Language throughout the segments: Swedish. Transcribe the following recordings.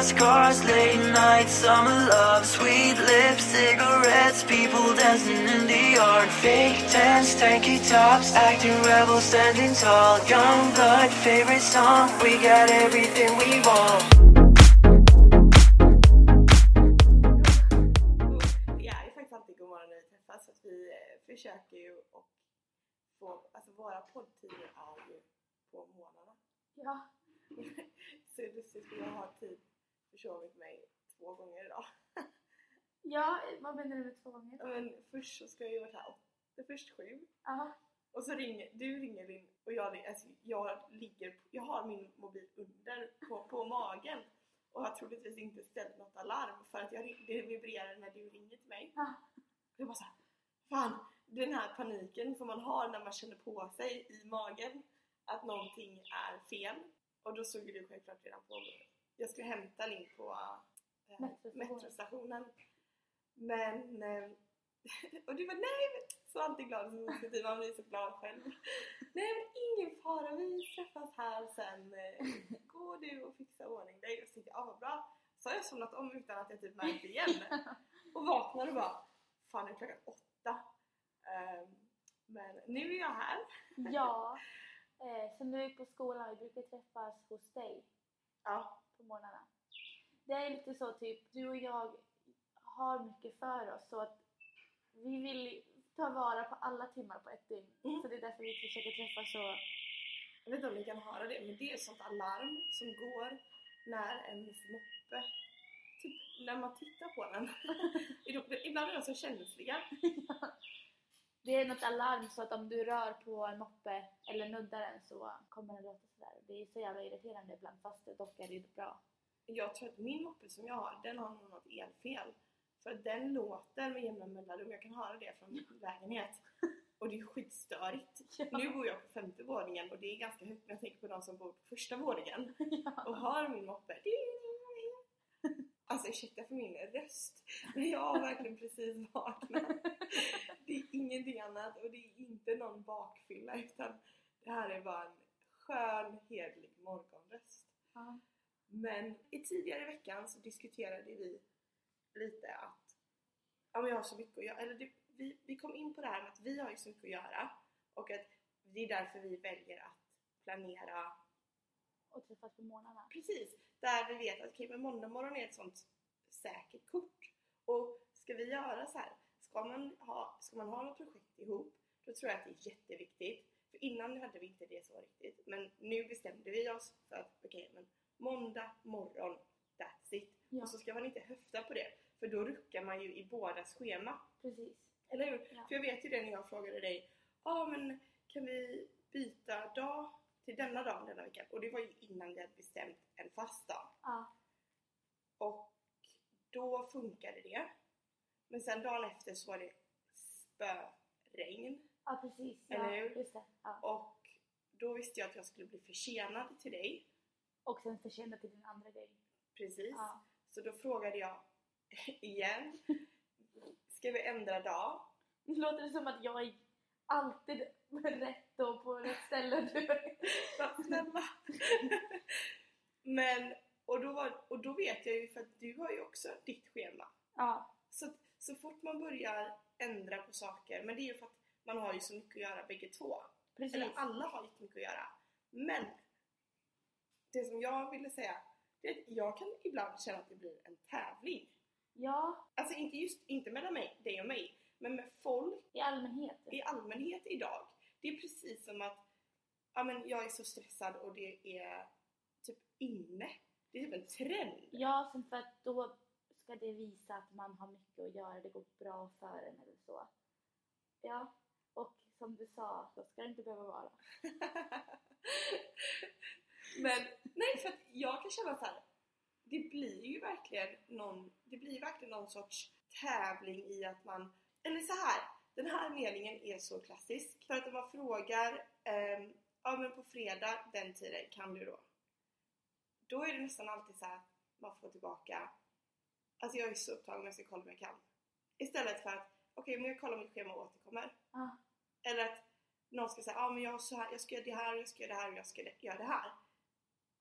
fast cars, late night, summer love, sweet lips, cigarettes, people dancing in the yard. Fake tents, tanky tops, acting rebels, standing tall. Young blood, favorite song, we got everything we want. Det är ju faktiskt alltid god morgon när vi träffas så att vi eh, försöker ju och få, alltså våra poddtider är ju på morgnarna. Ja. så det är lustigt för jag har typ försovit mig två gånger idag. Ja, vad menar du med två gånger? Ja, Men först så ska jag ju varit här åtta, först sju Ja. och så ringer du ringer din och jag, alltså, jag ligger, jag har min mobil under på, på magen och har troligtvis inte ställt något alarm för att jag, det vibrerar när du ringer till mig. Ja. Jag bara såhär, fan den här paniken som man har när man känner på sig i magen att någonting är fel. Och då såg du självklart redan på Jag skulle hämta Linn på eh, Metrostationen. Men, eh, och du var nej men, så alltid glad och positiv, man blir så glad själv. Nej men ingen fara, vi träffas här sen. Eh, Gå du och fixa ordning dig. Och så tänkte jag, ah, vad bra. Så har jag somnat om utan att jag typ märkte igen. Och vaknar och bara, fan nu är klockan åtta. Ehm, men nu är jag här. Ja. Eh, så nu på skolan, vi brukar träffas hos dig Ja, på morgnarna. Det är lite så typ, du och jag har mycket för oss så att vi vill ta vara på alla timmar på ett dygn. Mm. Så det är därför vi försöker träffas så. jag vet inte om ni kan höra det men det är ett sånt alarm som går när en moppe, typ när man tittar på den. Ibland är de så känsliga. Det är något alarm så att om du rör på en moppe eller nuddar den så kommer den låta sådär. Det är så jävla irriterande ibland fast det dock är det ju bra. Jag tror att min moppe som jag har, den har nog något elfel. För den låter med jämna mellanrum, jag kan höra det från min lägenhet. Och det är skitstörigt. Nu bor jag på femte våningen och det är ganska högt när jag tänker på de som bor på första våningen. och hör min moppe. Alltså ursäkta för min röst, men jag har verkligen precis vaknat. Det är ingenting annat och det är inte någon bakfylla utan det här är bara en skön, hedlig morgonröst. Ja. Men i tidigare i veckan så diskuterade vi lite att ja, men jag har så mycket att göra. Eller det, vi, vi kom in på det här med att vi har ju så mycket att göra och att det är därför vi väljer att planera Och träffas på morgnarna. Precis, där vi vet att men måndag morgon är ett sånt säkert kort. Och ska vi göra så här, ska man ha, ska man ha något projekt ihop, då tror jag att det är jätteviktigt. För innan hade vi inte det så riktigt, men nu bestämde vi oss för att okej, men måndag morgon, that's it. Ja. Och så ska man inte höfta på det, för då ruckar man ju i bådas schema. Precis. Eller hur? Ja. För jag vet ju det när jag frågade dig, ja ah, men kan vi byta dag till denna dagen denna veckan? Och det var ju innan vi hade bestämt en fast dag. Ja. Och då funkade det. Men sen dagen efter så var det spöregn. Ja precis. Ja, just det. Ja. Och då visste jag att jag skulle bli försenad till dig. Och sen försenad till din andra grej. Precis. Ja. Så då frågade jag igen. Ska vi ändra dag? Nu låter det som att jag är alltid rätt och på rätt ställe. Snälla! Men, och då, var, och då vet jag ju för att du har ju också ditt schema. Ja. Så, så fort man börjar ändra på saker, men det är ju för att man har ju så mycket att göra bägge två. Precis. Eller alla har jättemycket att göra. Men det som jag ville säga, det är att jag kan ibland känna att det blir en tävling. Ja, Alltså inte just, inte mellan mig, dig och mig, men med folk i allmänhet. i allmänhet idag. Det är precis som att ja, men jag är så stressad och det är typ inne. Det är typ en trend. Ja, som för att då ska det visa att man har mycket att göra, det går bra för en eller så. Ja, och som du sa, så ska det inte behöva vara. Men nej, för att jag kan känna så här. Det blir ju verkligen någon, det blir verkligen någon sorts tävling i att man, eller så här. Den här meningen är så klassisk. För att om man frågar, ehm, ja men på fredag den tiden kan du då? Då är det nästan alltid så här man får tillbaka, alltså jag är så upptagen jag ska kolla om jag kan. Istället för att, okej men jag kollar mitt schema och återkommer. Ja. Eller att någon ska säga, ja men jag, har så här, jag ska göra det här, jag ska göra det här och jag ska göra det här.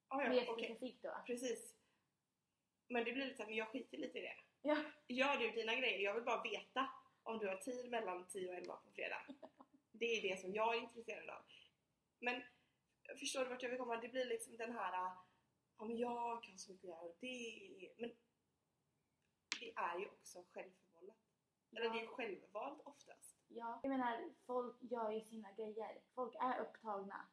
Ja, Mer okej. specifikt då. Precis. Men det blir lite såhär, men jag skiter lite i det. Ja. Gör du dina grejer, jag vill bara veta om du har tid mellan 10 och 11 på fredag. Det är det som jag är intresserad av. Men förstår du vart jag vill komma? Det blir liksom den här, ja men jag har så mycket göra och det, men det är ju också självförvållat. Eller det är självvalt oftast. Ja, jag menar folk gör ju sina grejer. Folk är upptagna.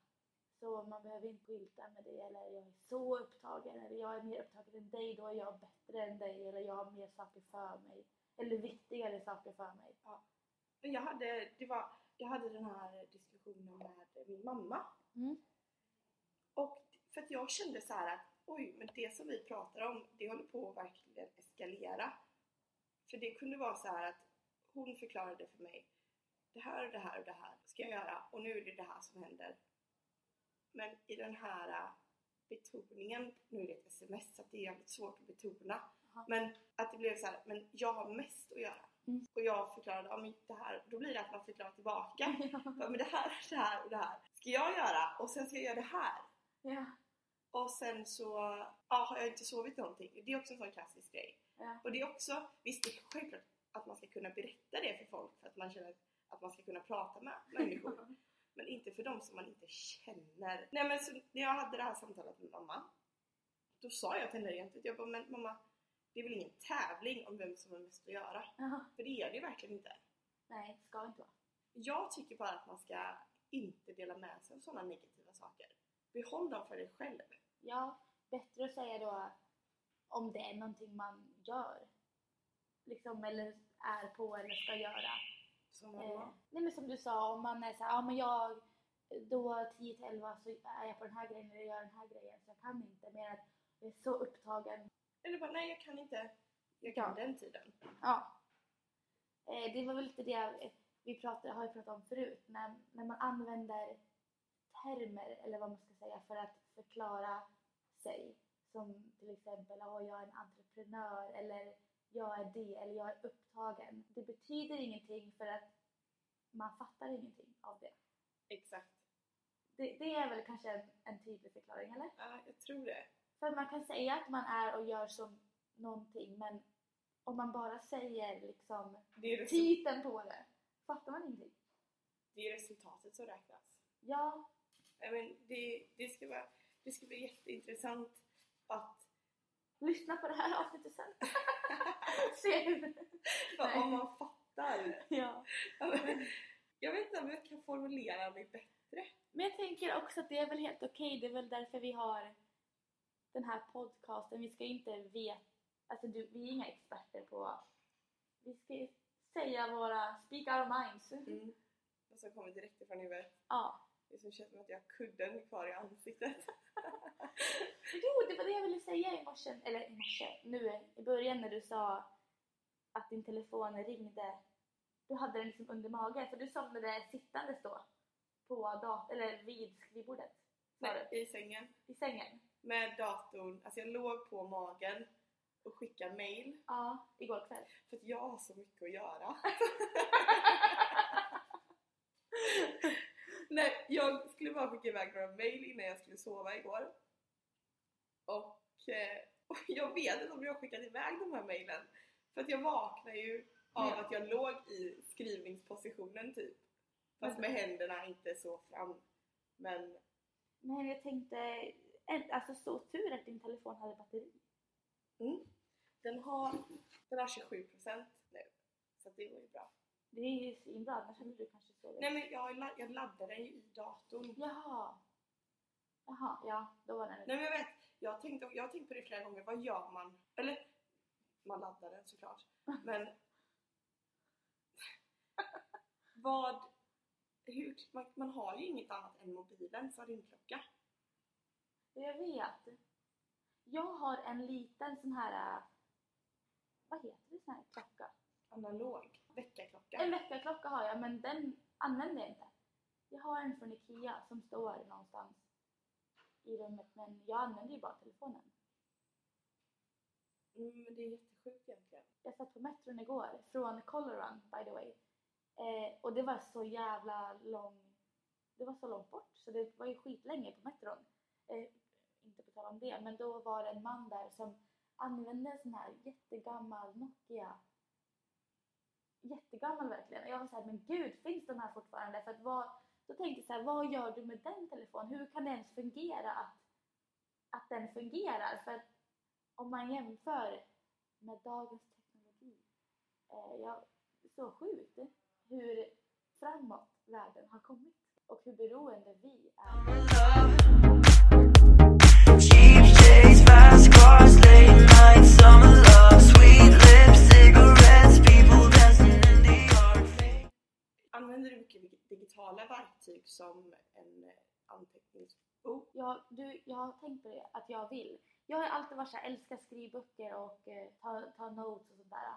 Så man behöver inte skylta med det eller jag är så upptagen eller jag är mer upptagen än dig, då är jag bättre än dig eller jag har mer saker för mig. Eller viktigare saker för mig. Men jag hade, det var, jag hade den här diskussionen med min mamma. Mm. Och för att jag kände så här att oj, men det som vi pratar om, det håller på att verkligen eskalera. För det kunde vara så här att hon förklarade för mig det här och det här och det här ska jag göra och nu är det det här som händer. Men i den här äh, betoningen, nu är det ett sms så det är jävligt svårt att betona. Jaha. Men att det blev så här, men jag har mest att göra. Mm. Och jag förklarade, ja men det här, då blir det att man förklarar tillbaka. Ja, men det här, det här och det här ska jag göra och sen ska jag göra det här. ja. Och sen så ja, har jag inte sovit någonting. Det är också en sån klassisk grej. Ja. Och det är också, visst det är självklart att man ska kunna berätta det för folk för att man känner att man ska kunna prata med människor. Men inte för dem som man inte känner. Nej men så när jag hade det här samtalet med mamma Då sa jag till henne egentligen, jag bara, men mamma Det är väl ingen tävling om vem som har mest att göra? Jaha. För det är det ju verkligen inte. Nej, ska inte vara. Jag tycker bara att man ska inte dela med sig av sådana negativa saker. Behåll dem för dig själv. Ja, bättre att säga då om det är någonting man gör. Liksom, eller är på eller ska göra. Som Eh, nej men som du sa, om man är såhär, ja men jag då 10 till 11 så är jag på den här grejen eller gör den här grejen så jag kan inte mer att jag är så upptagen. Eller bara, nej jag kan inte. Jag kan Ja. den tiden. Ja. Eh, det var väl lite det vi pratade, har ju pratat om förut, när, när man använder termer eller vad man ska säga för att förklara sig. Som till exempel, ja jag är en entreprenör eller jag är det eller jag är upptagen. Det betyder ingenting för att man fattar ingenting av det. Exakt. Det, det är väl kanske en, en tydlig förklaring, eller? Ja, jag tror det. För man kan säga att man är och gör som någonting men om man bara säger liksom Det titeln på det fattar man ingenting. det är resultatet som räknas. Ja, men det, det, ska vara, det ska bli jätteintressant att lyssna på det här avsnittet sen. Se hur... Nej. om man fattar. Ja. Ja, men Jag vet inte om jag kan formulera mig bättre. Men jag tänker också att det är väl helt okej, det är väl därför vi har den här podcasten. Vi ska ju inte veta, alltså du, vi är inga experter på, vi ska ju säga våra, speak our minds. Mm. Och så kommer direkt ifrån huvudet. Ja. Det som känns som att jag har kudden kvar i ansiktet. Jo, det var det jag ville säga i morse, eller i morse, nu i början när du sa att din telefon ringde. Du hade den liksom under magen, för du somnade sittandes då på dat- eller vid skrivbordet. Nej, I sängen. I sängen? Med datorn. Alltså jag låg på magen och skickade mail. Ja, igår kväll. För att jag har så mycket att göra. Nej, jag skulle bara skicka iväg några mail innan jag skulle sova igår. Och, eh, och jag vet inte om jag har skickat iväg de här mailen. För att jag vaknade ju av Ja. att jag låg i skrivningspositionen typ. Fast med händerna inte så fram. Men Men jag tänkte, alltså så tur att din telefon hade batteri. mm, den, har, den har 27% nu. Så det var ju bra. Det är ju svinbra, annars hade du kanske sovit. Nej men jag, jag laddade den ju i datorn. Jaha. Jaha, ja, då var den Nej men jag vet, jag tänkte, jag har tänkt på det flera gånger, vad gör man? Eller, man laddar den såklart. Men vad, hur, man, man har ju inget annat än mobilen för ringklocka. Jag vet. Jag har en liten sån här, äh, vad heter det sån här klocka? Analog, väckarklocka. En väckarklocka har jag men den använder jag inte. Jag har en från Ikea som står någonstans i rummet men jag använder ju bara telefonen. Mm, men det är jättesjukt egentligen. Jag satt på metron igår, från Colorado by the way. Eh, och det var så jävla lång... Det var så långt bort så det var ju skitlänge på metron. Eh, inte på tal om det, men då var det en man där som använde en sån här jättegammal Nokia. Jättegammal verkligen. Och jag var såhär, men gud, finns den här fortfarande? För att vad, då tänkte jag såhär, vad gör du med den telefonen? Hur kan det ens fungera att, att den fungerar? För att om man jämför med dagens teknologi, eh, jag, så sjukt hur framåt världen har kommit och hur beroende vi är. Använder du mycket dig- digitala verktyg som en eh, anteckningsbok? Jag, du, jag har tänkt på det, att jag vill. Jag har alltid varit så här, älskar skrivböcker och eh, ta, ta notes och sånt där.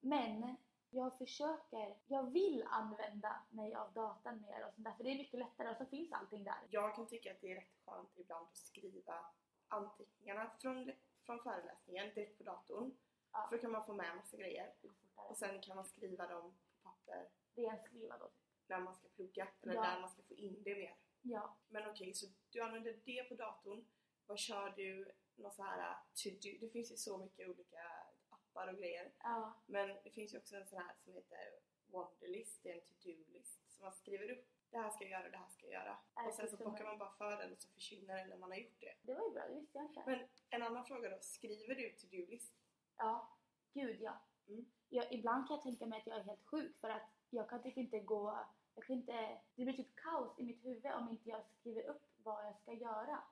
Men jag försöker, jag vill använda mig av datan mer och sånt där, för det är mycket lättare och så finns allting där. Jag kan tycka att det är rätt skönt ibland att skriva anteckningarna från, från föreläsningen direkt på datorn. Ja. För då kan man få med massa grejer. Och sen kan man skriva dem papper Renskriva då. Typ. när man ska plugga eller Ja. när man ska få in det mer. Ja. Men okej, så du använder det på datorn. Vad kör du? Någon så här uh, to-do? Det finns ju så mycket olika appar och grejer. ja. Men det finns ju också en sån här som heter Wonderlist, det är en to-do-list som man skriver upp. Det här ska jag göra, det här ska jag göra. Äh, Och sen så plockar man bara för den och så försvinner den när man har gjort det. Det var ju bra, det visste jag inte. Men en annan fråga då, skriver du to-do-list? Ja, gud ja. Mm. Jag, ibland kan jag tänka mig att jag är helt sjuk för att jag kan typ inte gå, jag kan inte, det blir typ kaos i mitt huvud om inte jag skriver upp vad jag ska göra.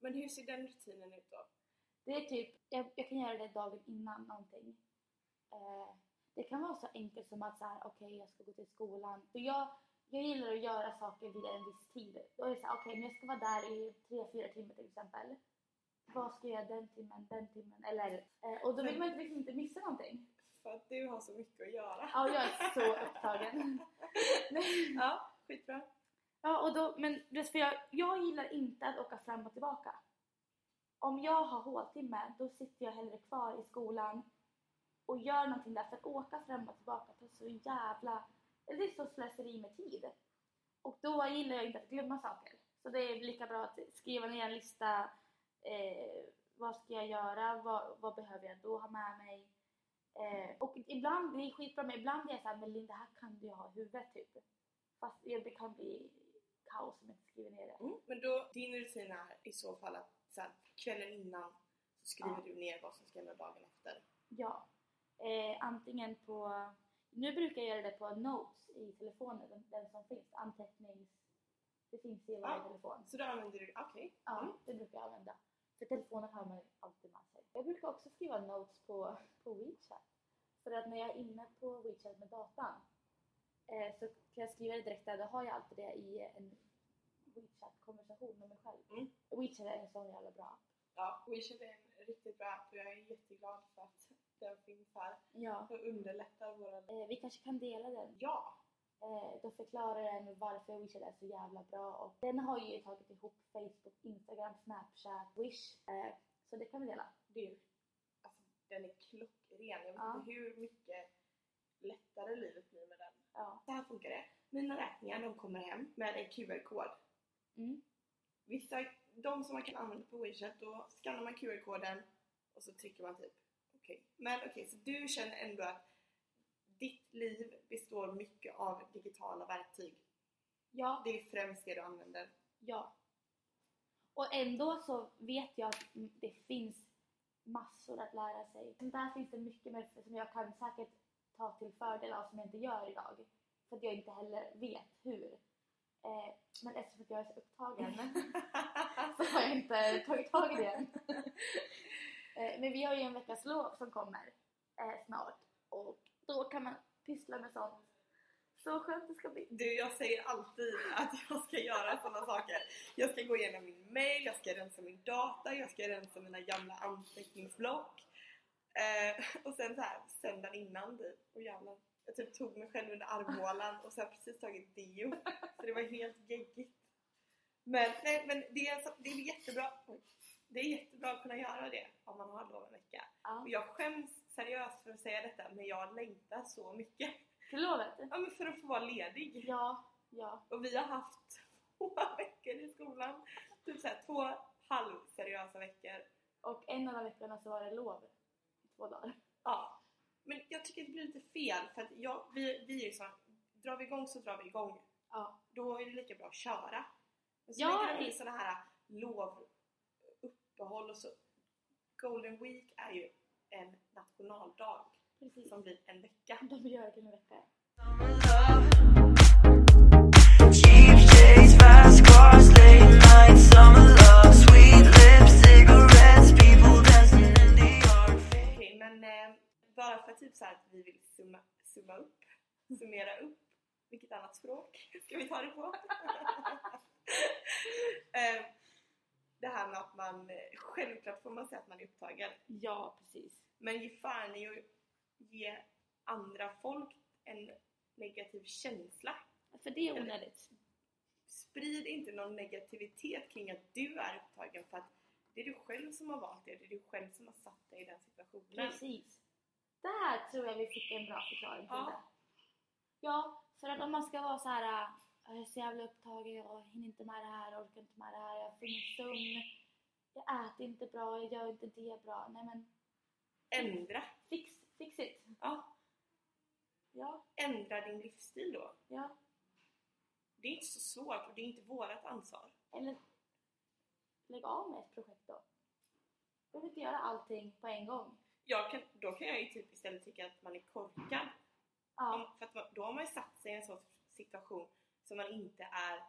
Men hur ser den rutinen ut då? Det är typ, jag, jag kan göra det dagen innan någonting. Eh, det kan vara så enkelt som att så här, okej jag ska gå till skolan. För jag, jag gillar att göra saker vid en viss tid. Då är det så här, okej men jag ska vara där i 3-4 timmar till exempel. Vad ska jag göra den timmen, den timmen? Eller, eh, och då vill man liksom inte missa någonting. För att du har så mycket att göra. Ja, jag är så upptagen. ja, skitbra. Ja, och då, men för jag, jag gillar inte att åka fram och tillbaka. Om jag har håltimme, då sitter jag hellre kvar i skolan och gör någonting där. För att åka fram och tillbaka tar så jävla... Det är så slöseri med tid. Och då gillar jag inte att glömma saker. Så det är lika bra att skriva ner en lista. Eh, vad ska jag göra? Vad, vad behöver jag då ha med mig? Eh, och ibland, det är skitbra, men ibland är jag såhär, men Linda, det här kan du ha i huvudet typ. Fast det kan bli kaos om jag inte skriver ner det. Mm. Men då, din rutin är i så fall att så här, kvällen innan så skriver Ja. du ner vad som ska hända dagen efter. Ja. Eh, antingen på... Nu brukar jag göra det på notes i telefonen, den, den som finns. Antecknings... Det finns i varje Ja. telefon. Så då använder du, okej. Ja, Mm. det brukar jag använda. För telefonen har man alltid med sig. Jag brukar också skriva notes på, på WeChat. För att när jag är inne på WeChat med datan eh, så kan jag skriva det direkt där. Då har jag alltid det i en WeChat-konversation med mig själv. Mm. WeChat är en sån jävla bra app. Ja, WeChat är en riktigt bra app och jag är jätteglad för att den finns här Ja. och underlättar våran... Eh, vi kanske kan dela den. Ja! Eh, då förklarar den varför WeChat är så jävla bra. Och den har ju tagit ihop Facebook, Instagram, Snapchat, Wish. Eh, så det kan vi dela. Det är, alltså, den är klockren. Jag vet Ja. inte hur mycket lättare livet blir med den. Ja. Så här funkar det. Mina räkningar de kommer hem med en QR-kod. Mm. Vissa, de som man kan använda på WeChat, då skannar man QR-koden och så trycker man typ okej. Men okej, så du känner ändå att ditt liv består mycket av digitala verktyg. Ja, Det är främst det du använder. ja. Och ändå så vet jag att det finns massor att lära sig. Där finns det mycket mer som jag kan säkert ta till fördel av som jag inte gör idag. För att jag inte heller vet hur. Eh, men eftersom jag är så upptagen så har jag inte tagit tag i det än. Eh, Men vi har ju en veckas lov som kommer eh, snart och då kan man pyssla med sånt. Så skönt det ska bli. Du, jag säger alltid att jag ska göra sådana saker. Jag ska gå igenom min mail, jag ska rensa min data, jag ska rensa mina gamla anteckningsblock. Eh, och sen så här, söndagen innan typ, och jävlar. Jag typ tog mig själv under armhålan och så har jag precis tagit deo. Så det var helt geggigt. Men, nej, men det, är, så- det är jättebra. Det är jättebra att kunna göra det om man har lov en vecka. Och jag skäms seriöst för att säga detta men jag längtar så mycket. Till lovet? Ja men för att få vara ledig. Ja, ja. Och vi har haft två veckor i skolan. Typ såhär två halvseriösa veckor. Och en av de veckorna så var det lov i två dagar. Ja. Men jag tycker att det blir lite fel för att jag, vi, vi är ju så här, drar vi igång så drar vi igång. Ja. Då är det lika bra att köra. Men så Ja, lägger de i- in sådana här lovuppehåll och så. Golden Week är ju en nationaldag Precis. som blir en vecka. De gör det en vecka. Okej, men eh, bara för typ så här att vi vill summa, summa upp, summera upp. Vilket annat språk ska vi ta det på? eh, det här med att man, eh, självklart får man säga att man är upptagen. Ja, precis. Men ge fan i att ge andra folk en negativ känsla. För det är onödigt. Sprid inte någon negativitet kring att du är upptagen för att det är du själv som har valt det, det är du själv som har satt dig i den situationen. Precis. Där tror jag vi fick en bra förklaring till Ja. det. Ja, för att om man ska vara så här, "Ah, jag är så jävla upptagen, jag hinner inte med det här, jag orkar inte med det här, jag får ingen sömn, jag äter inte bra, jag gör inte det bra. Nej men, Ändra, fix, fix it. ja, Ja, ändra din livsstil då. ja. Det är inte så svårt och det är inte vårat ansvar. Eller lägg av med ett projekt då. Du behöver inte göra allting på en gång. Jag kan, då kan jag ju typ istället tycka att man är korkad. Ja, Om, för att då har man ju satt sig i en sån situation som man inte är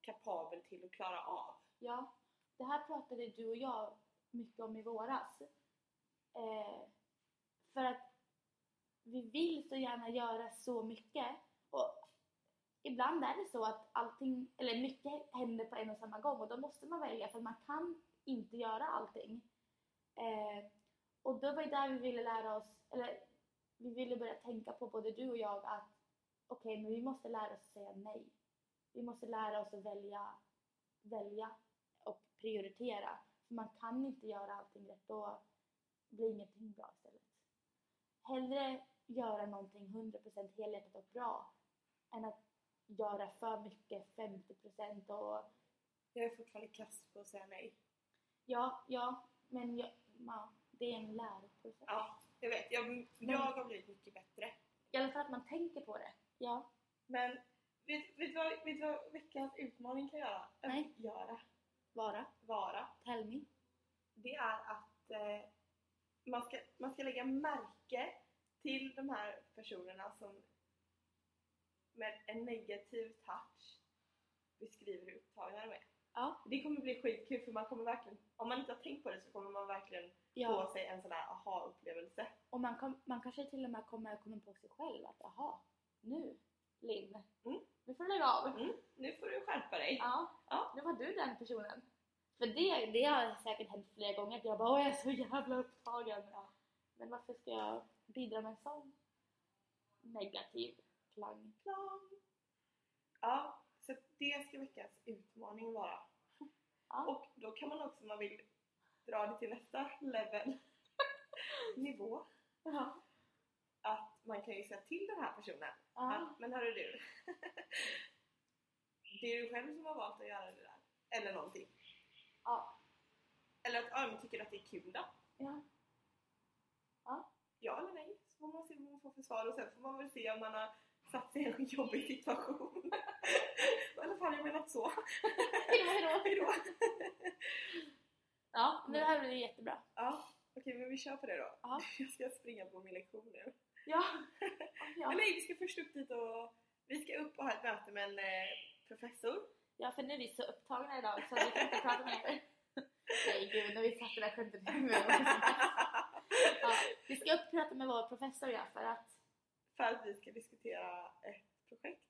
kapabel till att klara av. ja. Det här pratade du och jag mycket om i våras. Eh, för att vi vill så gärna göra så mycket och ibland är det så att allting, eller mycket händer på en och samma gång och då måste man välja för man kan inte göra allting. Eh, och då var det där vi ville lära oss, eller vi ville börja tänka på både du och jag att okej, men vi måste lära oss att säga nej. Vi måste lära oss att välja, välja och prioritera. För man kan inte göra allting rätt, då blir ingenting bra istället. Hellre göra någonting 100% helhjärtat och bra än att göra för mycket 50% och Jag är fortfarande kass på att säga nej. ja, ja, men jag, ja, det är en läroprocess. Ja, jag vet. Jag, jag har blivit mycket bättre. I alla fall att man tänker på det. Ja. Men vet, vet, du vad, vet du vad veckans utmaning kan göra? Nej. Göra. Vara. Vara. Tell me. Det är att eh, man, ska, man ska lägga märke till de här personerna som med en negativ touch beskriver hur upptagna de är. Ja. Det kommer bli skitkul för man kommer verkligen, om man inte har tänkt på det så kommer man verkligen ja. få sig en sån här aha-upplevelse. Och man, kom, man kanske till och med kommer komma på sig själv att jaha, nu Linn, Mm. nu får du lägga av. Mm, nu får du skärpa dig. Ja, Ja. nu var du den personen. För det, det har säkert hänt flera gånger att jag bara åh jag är så jävla upptagen. Ja. Men varför ska jag bidra med en sån negativ klang? Klang. Ja, så det ska veckans utmaning vara. Ja. Och då kan man också om man vill dra det till nästa level, nivå, Ja. att man kan ju säga till den här personen Ja. att men hörru du, det är du själv som har valt att göra det där. Eller någonting. Ja. Eller att, ja men tycker att det är kul då? Ja. Ja eller nej? Så får man se vad man får för svar och sen får man väl se om man har satt sig i en jobbig situation. I alla fall jag menat så. Hejdå, hejdå. Hejdå! Ja, men det här blir jättebra. Ja, okej men vi kör på det då. Ja. Jag ska springa på min lektion nu. Ja. Ja. Men nej, vi ska först upp dit och vi ska upp och ha ett möte med en eh, professor. Ja, för nu är vi så upptagna idag så vi kan inte prata mer. Nej gud, när vi satt det där skämtet ja, Vi ska upp prata med vår professor ja, för att för att vi ska diskutera ett projekt.